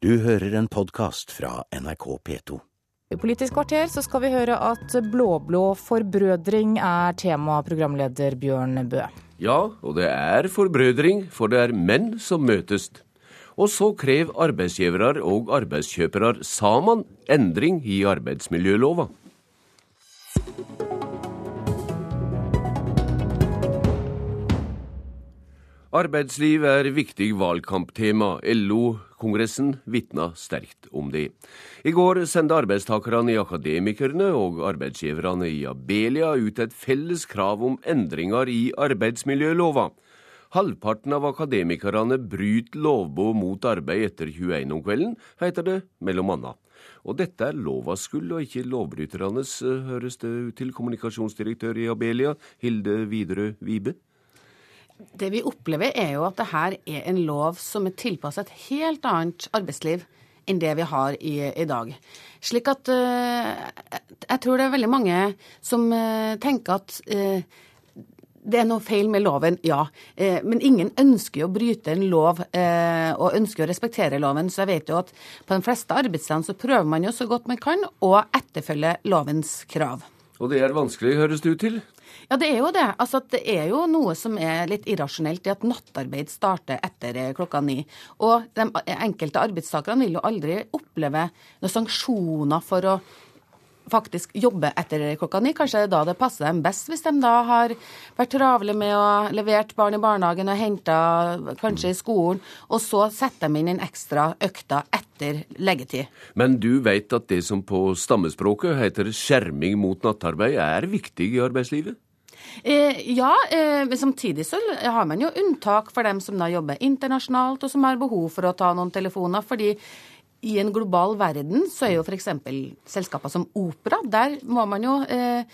Du hører en podkast fra NRK P2. I Politisk kvarter så skal vi høre at blå-blå forbrødring er tema, programleder Bjørn Bø. Ja, og det er forbrødring, for det er menn som møtes. Og så krev arbeidsgivere og arbeidskjøpere sammen endring i arbeidsmiljølova. Arbeidsliv er viktig valgkamptema. LO-kongressen vitna sterkt om det. I går sendte arbeidstakerne i Akademikerne og arbeidsgiverne i Abelia ut et felles krav om endringer i arbeidsmiljølova. Halvparten av akademikerne bryter lovbod mot arbeid etter 21 om kvelden, heter det mellom annet. Og dette er lovas skyld og ikke lovbryternes, høres det ut til kommunikasjonsdirektør i Abelia, Hilde Widerøe Vibe. Det vi opplever, er jo at det her er en lov som er tilpasset et helt annet arbeidsliv enn det vi har i, i dag. Slik at uh, jeg tror det er veldig mange som uh, tenker at uh, det er noe feil med loven, ja. Men ingen ønsker å bryte en lov og ønsker å respektere loven. Så jeg vet jo at på de fleste arbeidsstedene så prøver man jo så godt man kan å etterfølge lovens krav. Og det er vanskelig, høres det ut til? Ja, det er jo det. Altså, det er jo noe som er litt irrasjonelt i at nattarbeid starter etter eh, klokka ni. Og de enkelte arbeidstakerne vil jo aldri oppleve noen sanksjoner for å faktisk jobbe etter klokka ni. Kanskje det da det passer dem best, hvis de da har vært travle med å levert barn i barnehagen og henta kanskje i skolen, og så setter de inn en ekstra økta etter leggetid. Men du vet at det som på stammespråket heter skjerming mot nattarbeid, er viktig i arbeidslivet? Eh, ja, eh, men samtidig så har man jo unntak for dem som da jobber internasjonalt, og som har behov for å ta noen telefoner. fordi i en global verden så er jo f.eks. selskaper som Opera Der må man jo eh,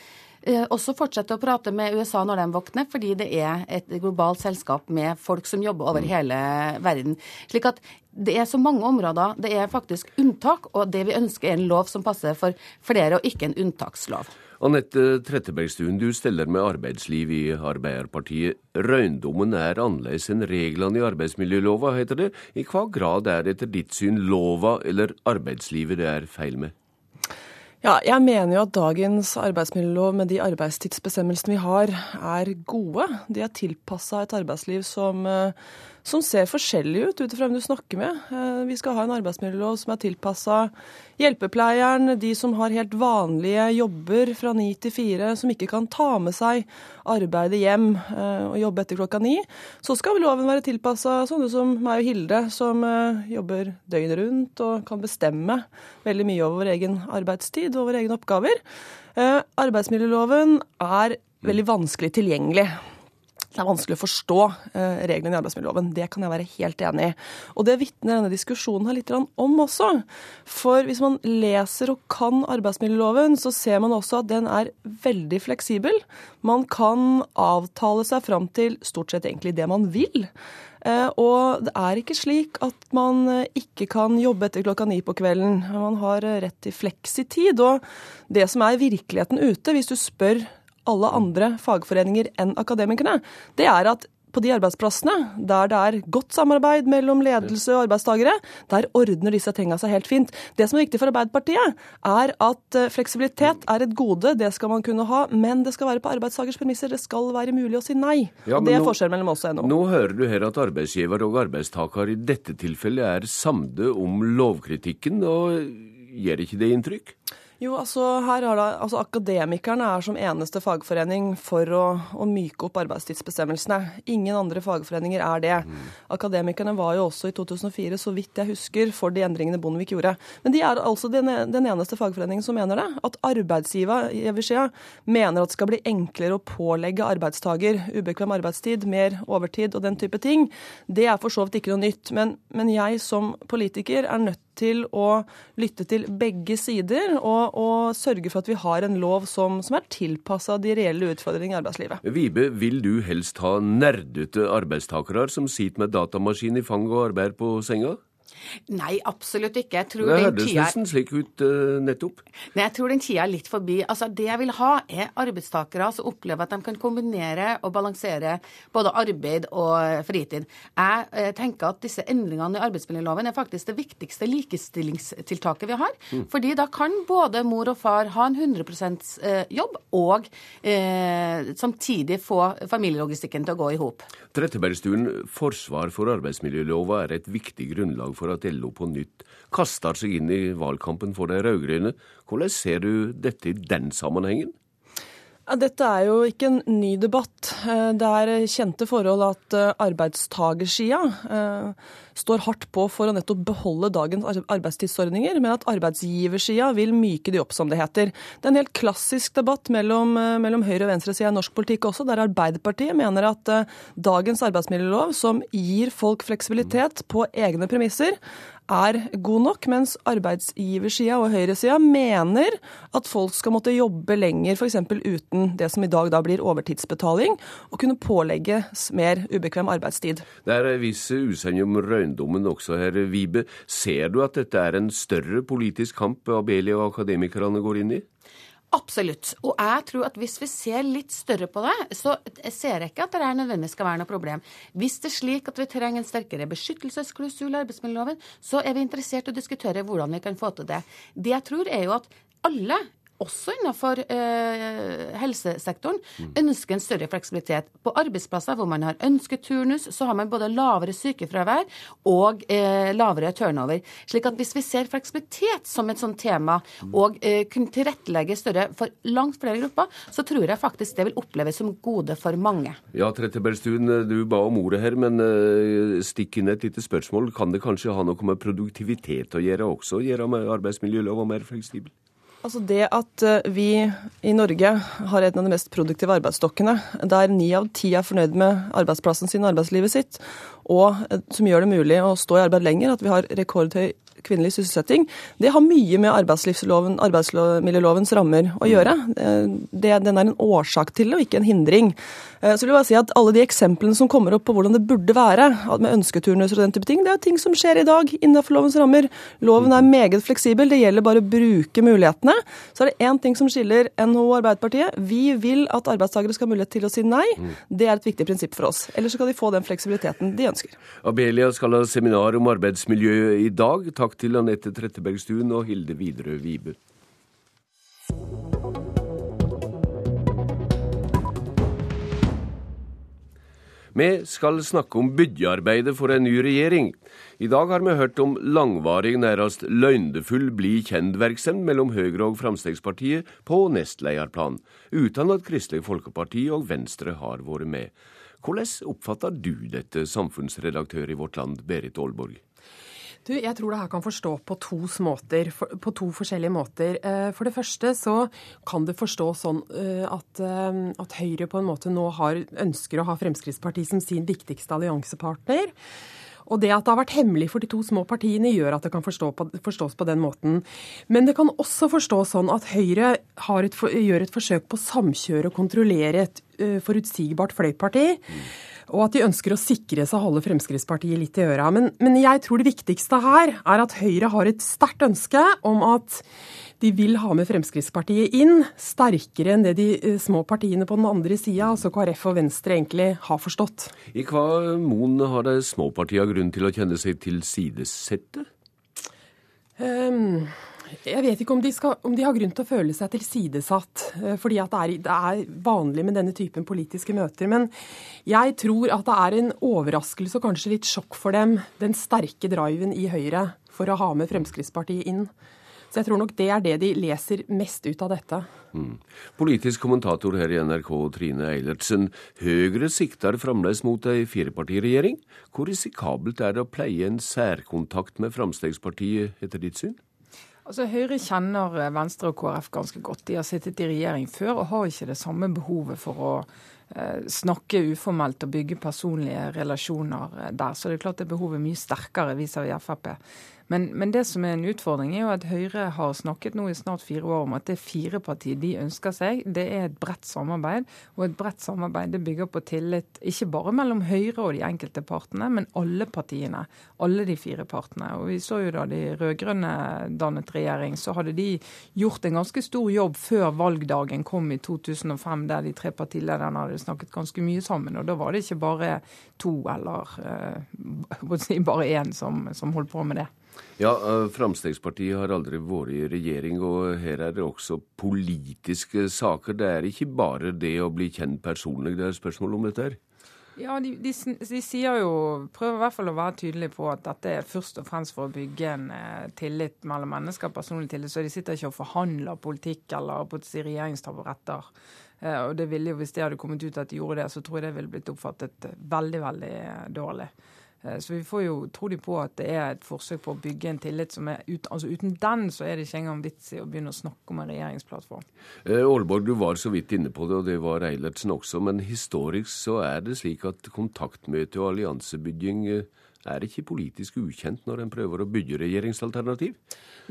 eh, også fortsette å prate med USA når de våkner, fordi det er et globalt selskap med folk som jobber over mm. hele verden. Slik at det er så mange områder. Det er faktisk unntak, og det vi ønsker er en lov som passer for flere, og ikke en unntakslov. Anette Trettebergstuen, du steller med arbeidsliv i Arbeiderpartiet. Røyndommen er annerledes enn reglene i arbeidsmiljølova, heter det. I hva grad er det etter ditt syn lova eller arbeidslivet det er feil med? Ja, jeg mener jo at dagens arbeidsmiljølov med de arbeidstidsbestemmelsene vi har, er gode. De er tilpassa et arbeidsliv som uh, som ser forskjellig ut ut ifra hvem du snakker med. Eh, vi skal ha en arbeidsmiljølov som er tilpassa hjelpepleieren, de som har helt vanlige jobber fra ni til fire, som ikke kan ta med seg arbeidet hjem eh, og jobbe etter klokka ni. Så skal loven være tilpassa sånne som meg og Hilde, som eh, jobber døgnet rundt og kan bestemme veldig mye over vår egen arbeidstid og våre egne oppgaver. Arbeidsmiljøloven er veldig vanskelig tilgjengelig. Det er vanskelig å forstå eh, reglene i arbeidsmiljøloven. Det kan jeg være helt enig i. Og det vitner denne diskusjonen her litt om også. For hvis man leser og kan arbeidsmiljøloven, så ser man også at den er veldig fleksibel. Man kan avtale seg fram til stort sett egentlig det man vil. Eh, og det er ikke slik at man eh, ikke kan jobbe etter klokka ni på kvelden. Man har rett til fleksitid. Og det som er virkeligheten ute, hvis du spør alle andre fagforeninger enn Akademikerne, det er at på de arbeidsplassene der det er godt samarbeid mellom ledelse og arbeidstakere, der ordner disse tinga seg helt fint. Det som er viktig for Arbeiderpartiet, er at eh, fleksibilitet er et gode, det skal man kunne ha, men det skal være på arbeidstakers premisser. Det skal være mulig å si nei. Ja, det er nå, forskjellen mellom oss og NHO. Nå hører du her at arbeidsgiver og arbeidstaker i dette tilfellet er samde om lovkritikken, og gjør ikke det inntrykk? Jo, altså her har da, altså Akademikerne er som eneste fagforening for å, å, myke opp arbeidstidsbestemmelsene. Ingen andre fagforeninger er det. Akademikerne var jo også i 2004, så vidt jeg husker, for de endringene Bondevik gjorde. Men de er altså den, den eneste fagforeningen som mener det. At arbeidsgiversida mener at det skal bli enklere å pålegge arbeidstaker ubekvem arbeidstid, mer overtid og den type ting. Det er for så vidt ikke noe nytt. Men, men jeg som politiker er nødt til å lytte til begge sider og, og sørge for at vi har en lov som, som er tilpassa de reelle utfordringene i arbeidslivet. Vibe, vil du helst ha nerdete arbeidstakere som sitter med datamaskin i fanget og arbeider på senga? Nei, absolutt ikke. Jeg tror Det den hørtes tida nesten slik ut uh, nettopp. Nei, jeg tror den tida er litt forbi. Altså, Det jeg vil ha, er arbeidstakere som opplever at de kan kombinere og balansere både arbeid og fritid. Jeg eh, tenker at disse endringene i arbeidsmiljøloven er faktisk det viktigste likestillingstiltaket vi har. Mm. Fordi da kan både mor og far ha en 100 eh, jobb og eh, samtidig få familielogistikken til å gå i hop. Trettebergstuen, forsvar for arbeidsmiljølova er et viktig grunnlag for at LO på nytt kaster seg inn i valgkampen for de rød-grønne. Hvordan ser du dette i den sammenhengen? Dette er jo ikke en ny debatt. Eh, Det er kjente forhold at eh, arbeidstagersida eh, står hardt på for å nettopp beholde dagens arbeidstidsordninger, men at arbeidsgiversida vil myke de opp, som det heter. Det er en helt klassisk debatt mellom, eh, mellom høyre- og venstresida i norsk politikk også, der Arbeiderpartiet mener at eh, dagens arbeidsmiljølov, som gir folk fleksibilitet på egne premisser, er god nok, mens arbeidsgiversida og høyresida mener at folk skal måtte jobbe lenger, f.eks. uten det som i dag da blir overtidsbetaling, og kunne pålegges mer ubekvem arbeidstid. Det er en viss usemje om røyndommen også, herr Vibe. Ser du at dette er en større politisk kamp Abelia og akademikerne går inn i? Absolutt. Og jeg tror at hvis vi ser litt større på det, så ser jeg ikke at det er nødvendigvis skal være noe problem. Hvis det er slik at vi trenger en sterkere beskyttelsesklausul i arbeidsmiljøloven, så er vi interessert i å diskutere hvordan vi kan få til det. Det jeg tror er jo at alle også innenfor eh, helsesektoren, ønsker en større fleksibilitet. På arbeidsplasser hvor man har ønsketurnus, så har man både lavere sykefravær og eh, lavere turnover. Slik at hvis vi ser fleksibilitet som et sånt tema, og eh, kunne tilrettelegge større for langt flere grupper, så tror jeg faktisk det vil oppleves som gode for mange. Ja, Trettebergstuen, du ba om ordet her, men eh, stikk inn et lite spørsmål. Kan det kanskje ha noe med produktivitet å gjøre også? Gjøre med arbeidsmiljølova mer fleksibel? Altså Det at eh, vi i Norge har en av de mest produktive arbeidsstokkene, der ni av ti er fornøyd med arbeidsplassen sin og arbeidslivet sitt, og eh, som gjør det mulig å stå i arbeid lenger, at vi har rekordhøy kvinnelig sysselsetting, det har mye med arbeidslivsloven, arbeidsmiljølovens rammer å gjøre. Eh, Det, den er en årsak til det, og ikke en hindring. Eh, Så vil jeg bare si at Alle de eksemplene som kommer opp på hvordan det burde være, med ønsketurnuser og den type ting, det er ting som skjer i dag innenfor lovens rammer. Loven er meget fleksibel, det gjelder bare å bruke mulighetene. Så er det én ting som skiller NHO og Arbeiderpartiet. Vi vil at arbeidstakere skal ha mulighet til å si nei. Det er et viktig prinsipp for oss. Ellers skal de få den fleksibiliteten de ønsker. Abelia skal ha seminar om arbeidsmiljø i dag. Takk til Anette Trettebergstuen og Hilde Widerøe Vibe. Vi skal snakke om byggearbeidet for en ny regjering. I dag har vi hørt om langvarig, nærmest løgndefull bli kjent-virksomhet mellom Høyre og Fremskrittspartiet på nestlederplan, uten at Kristelig Folkeparti og Venstre har vært med. Hvordan oppfatter du dette, samfunnsredaktør i Vårt Land, Berit Aalborg? Du, jeg tror det her kan forstå på to, på to forskjellige måter. Eh, for det første så kan det forstås sånn eh, at, eh, at Høyre på en måte nå har, ønsker å ha Fremskrittspartiet som sin viktigste alliansepartner. Og det at det har vært hemmelig for de to små partiene, gjør at det kan forstå på, forstås på den måten. Men det kan også forstås sånn at Høyre et, gjør et forsøk på å samkjøre og kontrollere et uh, forutsigbart fløyparti. Og at de ønsker å sikre seg å holde Fremskrittspartiet litt i øra. Men, men jeg tror det viktigste her er at Høyre har et sterkt ønske om at de vil ha med Fremskrittspartiet inn, sterkere enn det de små partiene på den andre sida, altså KrF og Venstre, egentlig har forstått. I hva mon har de små partiene grunn til å kjenne seg tilsidesette? Um, jeg vet ikke om de, skal, om de, har grunn til å føle seg tilsidesatt, fordi at det er, det er, vanlig med denne typen politiske møter. Men jeg tror at det er en overraskelse og kanskje litt sjokk for dem, den sterke driven i Høyre for å ha med Fremskrittspartiet inn. Så jeg tror nok det er det de leser mest ut av dette. Mm. Politisk kommentator her i NRK, Trine Eilertsen. Høyre sikter fremdeles mot ei firepartiregjering. Hvor risikabelt er det å pleie en særkontakt med Fremskrittspartiet, etter ditt syn? Altså, Høyre kjenner Venstre og KrF ganske godt. De har sittet i regjering før og har ikke det samme behovet for å eh, snakke uformelt og bygge personlige relasjoner der. Så det er klart det behovet er mye sterkere vis-à-vis Frp. Men, men, det som er en utfordring, er jo at Høyre har snakket nå i snart fire år om at det fire partier de ønsker seg. Det er et bredt samarbeid. Og et bredt samarbeid det bygger på tillit ikke bare mellom Høyre og de enkelte partene, men alle partiene. Alle de fire partene. Og vi så jo da de rød-grønne dannet regjering, så hadde de gjort en ganske stor jobb før valgdagen kom i 2005, der de tre partilederne hadde snakket ganske mye sammen. Og da var det ikke bare to eller eh, bare én som, som holdt på med det. Ja, eh, Fremskrittspartiet har aldri vært i regjering, og her er det også politiske saker. Det er ikke bare det å bli kjent personlig det er spørsmål om dette her? Ja, de, de, de, sier jo, prøver i hvert fall å være tydelige på at dette er først og fremst for å bygge en eh, tillit mellom mennesker, personlig tillit. Så de sitter ikke og forhandler politikk eller på si, regjeringstaburetter. Eh, og det ville jo, Hvis det hadde kommet ut at de gjorde det, så tror jeg det ville blitt oppfattet veldig, veldig dårlig. Eh, så vi får jo tro de på at det er et forsøk på å bygge en tillit som er ut, altså Uten den så er det ikke engang vits i å begynne å snakke om en regjeringsplattform. Eh, Aalborg, du var så vidt inne på det, og det var Eilertsen også. Men historisk så er det slik at kontaktmøte og alliansebygging eh, er ikke politisk ukjent når en prøver å bygge regjeringsalternativ?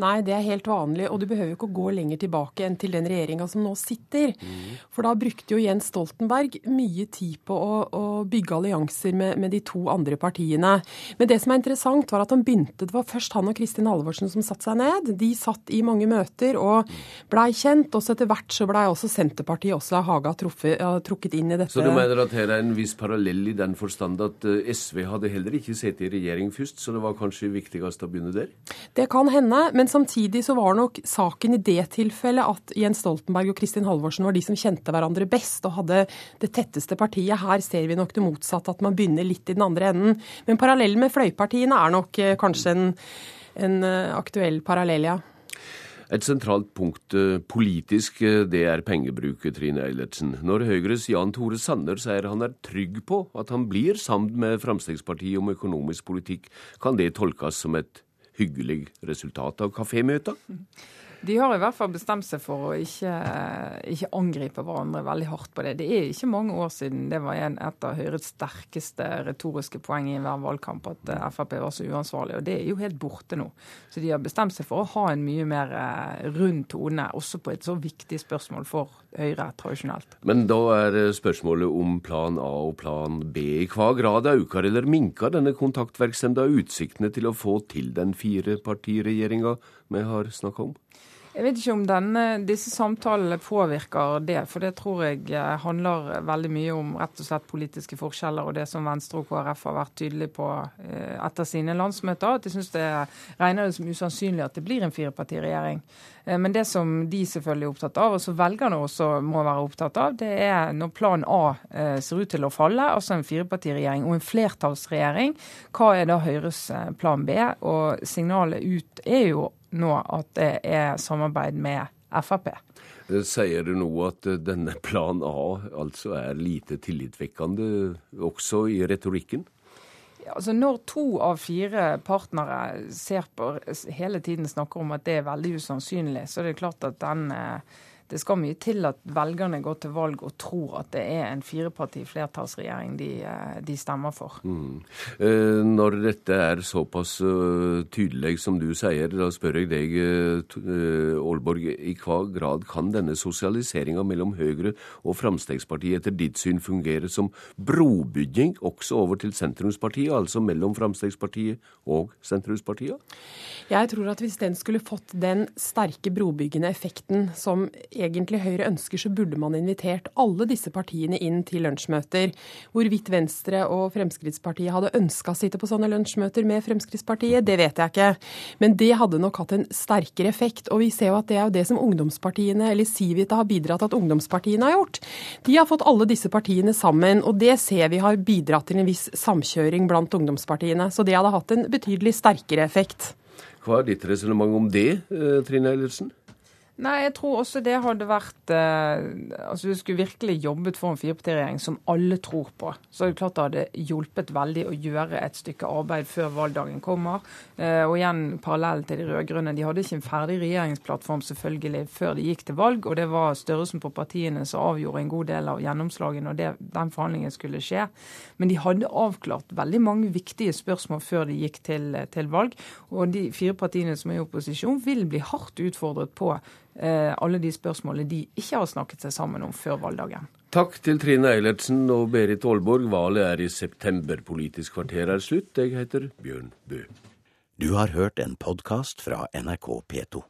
Nei, det er helt vanlig, og du behøver ikke å gå lenger tilbake enn til den regjeringa som nå sitter. Mm. For da brukte jo Jens Stoltenberg mye tid på å, å bygge allianser med, med, de to andre partiene. Men det som er interessant, var at han begynte Det var først han og Kristin Halvorsen som satte seg ned. De satt i mange møter og blei kjent. Og så etter hvert så blei også Senterpartiet også Haga truffet, trukket inn i dette. Så du mener at her er en viss parallell i den forstand at eh, SV hadde heller ikke sittet i regjering først, så det var kanskje viktigst å begynne der? Det kan hende, men samtidig så var nok saken i det tilfellet at Jens Stoltenberg og Kristin Halvorsen var de som kjente hverandre best og hadde det tetteste partiet. Her ser vi nok det motsatte, at man begynner litt i den andre enden. Men parallellen med fløypartiene er nok eh, kanskje en, en eh, aktuell parallell, ja. Et sentralt punkt eh, politisk, eh, det er pengebruket, Trine Eilertsen. Når Høyres Jan Tore Sanner sier han er trygg på at han blir sammen med Fremskrittspartiet om økonomisk politikk, kan det tolkes som et hyggelig resultat av kafémøtet? De har i hvert fall bestemt seg for å ikke, ikke, angripe hverandre veldig hardt på det. Det er ikke mange år siden det var en, et av Høyres sterkeste retoriske poeng i hver valgkamp at eh, Frp var så uansvarlig, og det er jo helt borte nå. Så de har bestemt seg for å ha en mye mer eh, rund tone, også på et så viktig spørsmål for Høyre tradisjonelt. Men da er spørsmålet om plan A og plan B. I hva grad øker eller minker denne kontaktverksemda utsiktene til å få til den firepartiregjeringa vi har snakka om? Jeg vet ikke om denne, disse samtalene påvirker det, for det tror jeg eh, handler veldig mye om rett og slett politiske forskjeller og det som Venstre og KrF har vært tydelige på eh, etter sine landsmøter. At de syns det regner det som usannsynlig at det blir en firepartiregjering. Eh, men det som de selvfølgelig er opptatt av, og som velgerne også må være opptatt av, det er når plan A ser ut til å falle, altså en firepartiregjering og en flertallsregjering, hva er da Høyres plan B? Og signalet ut er jo nå at det er samarbeid med Frp. Sier du nå at denne plan A altså er lite tillitvekkende også i retorikken? Altså Når to av fire partnere ser på, hele tiden snakker om at det er veldig usannsynlig, så er det klart at den eh, det skal mye til at velgerne går til valg og tror at det er en fireparti flertallsregjering de, eh, de, stemmer for. Mm. Eh, når dette er såpass uh, tydelig som du sier, da spør jeg deg, Aalborg, i hva grad kan denne sosialiseringa mellom Høyre og Frp etter ditt syn fungere som brobygging også over til sentrumspartiet, altså mellom Frp og sentrumspartiet? Jeg tror at hvis den skulle fått den sterke brobyggende effekten som egentlig Høyre ønsker, så burde man invitert alle disse partiene inn til lunsjmøter. Hvorvidt Venstre og Fremskrittspartiet hadde ønska å sitte på sånne lunsjmøter med Fremskrittspartiet, det vet jeg ikke. Men det hadde nok hatt en sterkere effekt. Og vi ser jo at det er jo det som ungdomspartiene, eller Civita, har bidratt til at ungdomspartiene har gjort. De har fått alle disse partiene sammen, og det ser vi har bidratt til en viss samkjøring blant ungdomspartiene. Så det hadde hatt en betydelig sterkere effekt. Hva er ditt resonnement om det, eh, Trine Eilertsen? Nei, jeg tror også det hadde vært eh, Altså, du skulle virkelig jobbet for en firepartiregjering som alle tror på. Så er det klart det hadde hjulpet veldig å gjøre et stykke arbeid før valgdagen kommer. Eh, og igjen parallell til de rød-grønne. De hadde ikke en ferdig regjeringsplattform selvfølgelig før de gikk til valg, og det var størrelsen på partiene som avgjorde en god del av gjennomslagene og det, den forhandlingen skulle skje. Men de hadde avklart veldig mange viktige spørsmål før de gikk til, til valg. Og de fire partiene som er i opposisjon, vil bli hardt utfordret på alle de spørsmålene de ikke har snakket seg sammen om før valgdagen. Takk til Trine Eilertsen og Berit Aalborg. Valget er i september. Politisk kvarter er slutt. Jeg heter Bjørn Bø. Du har hørt en podkast fra NRK P2.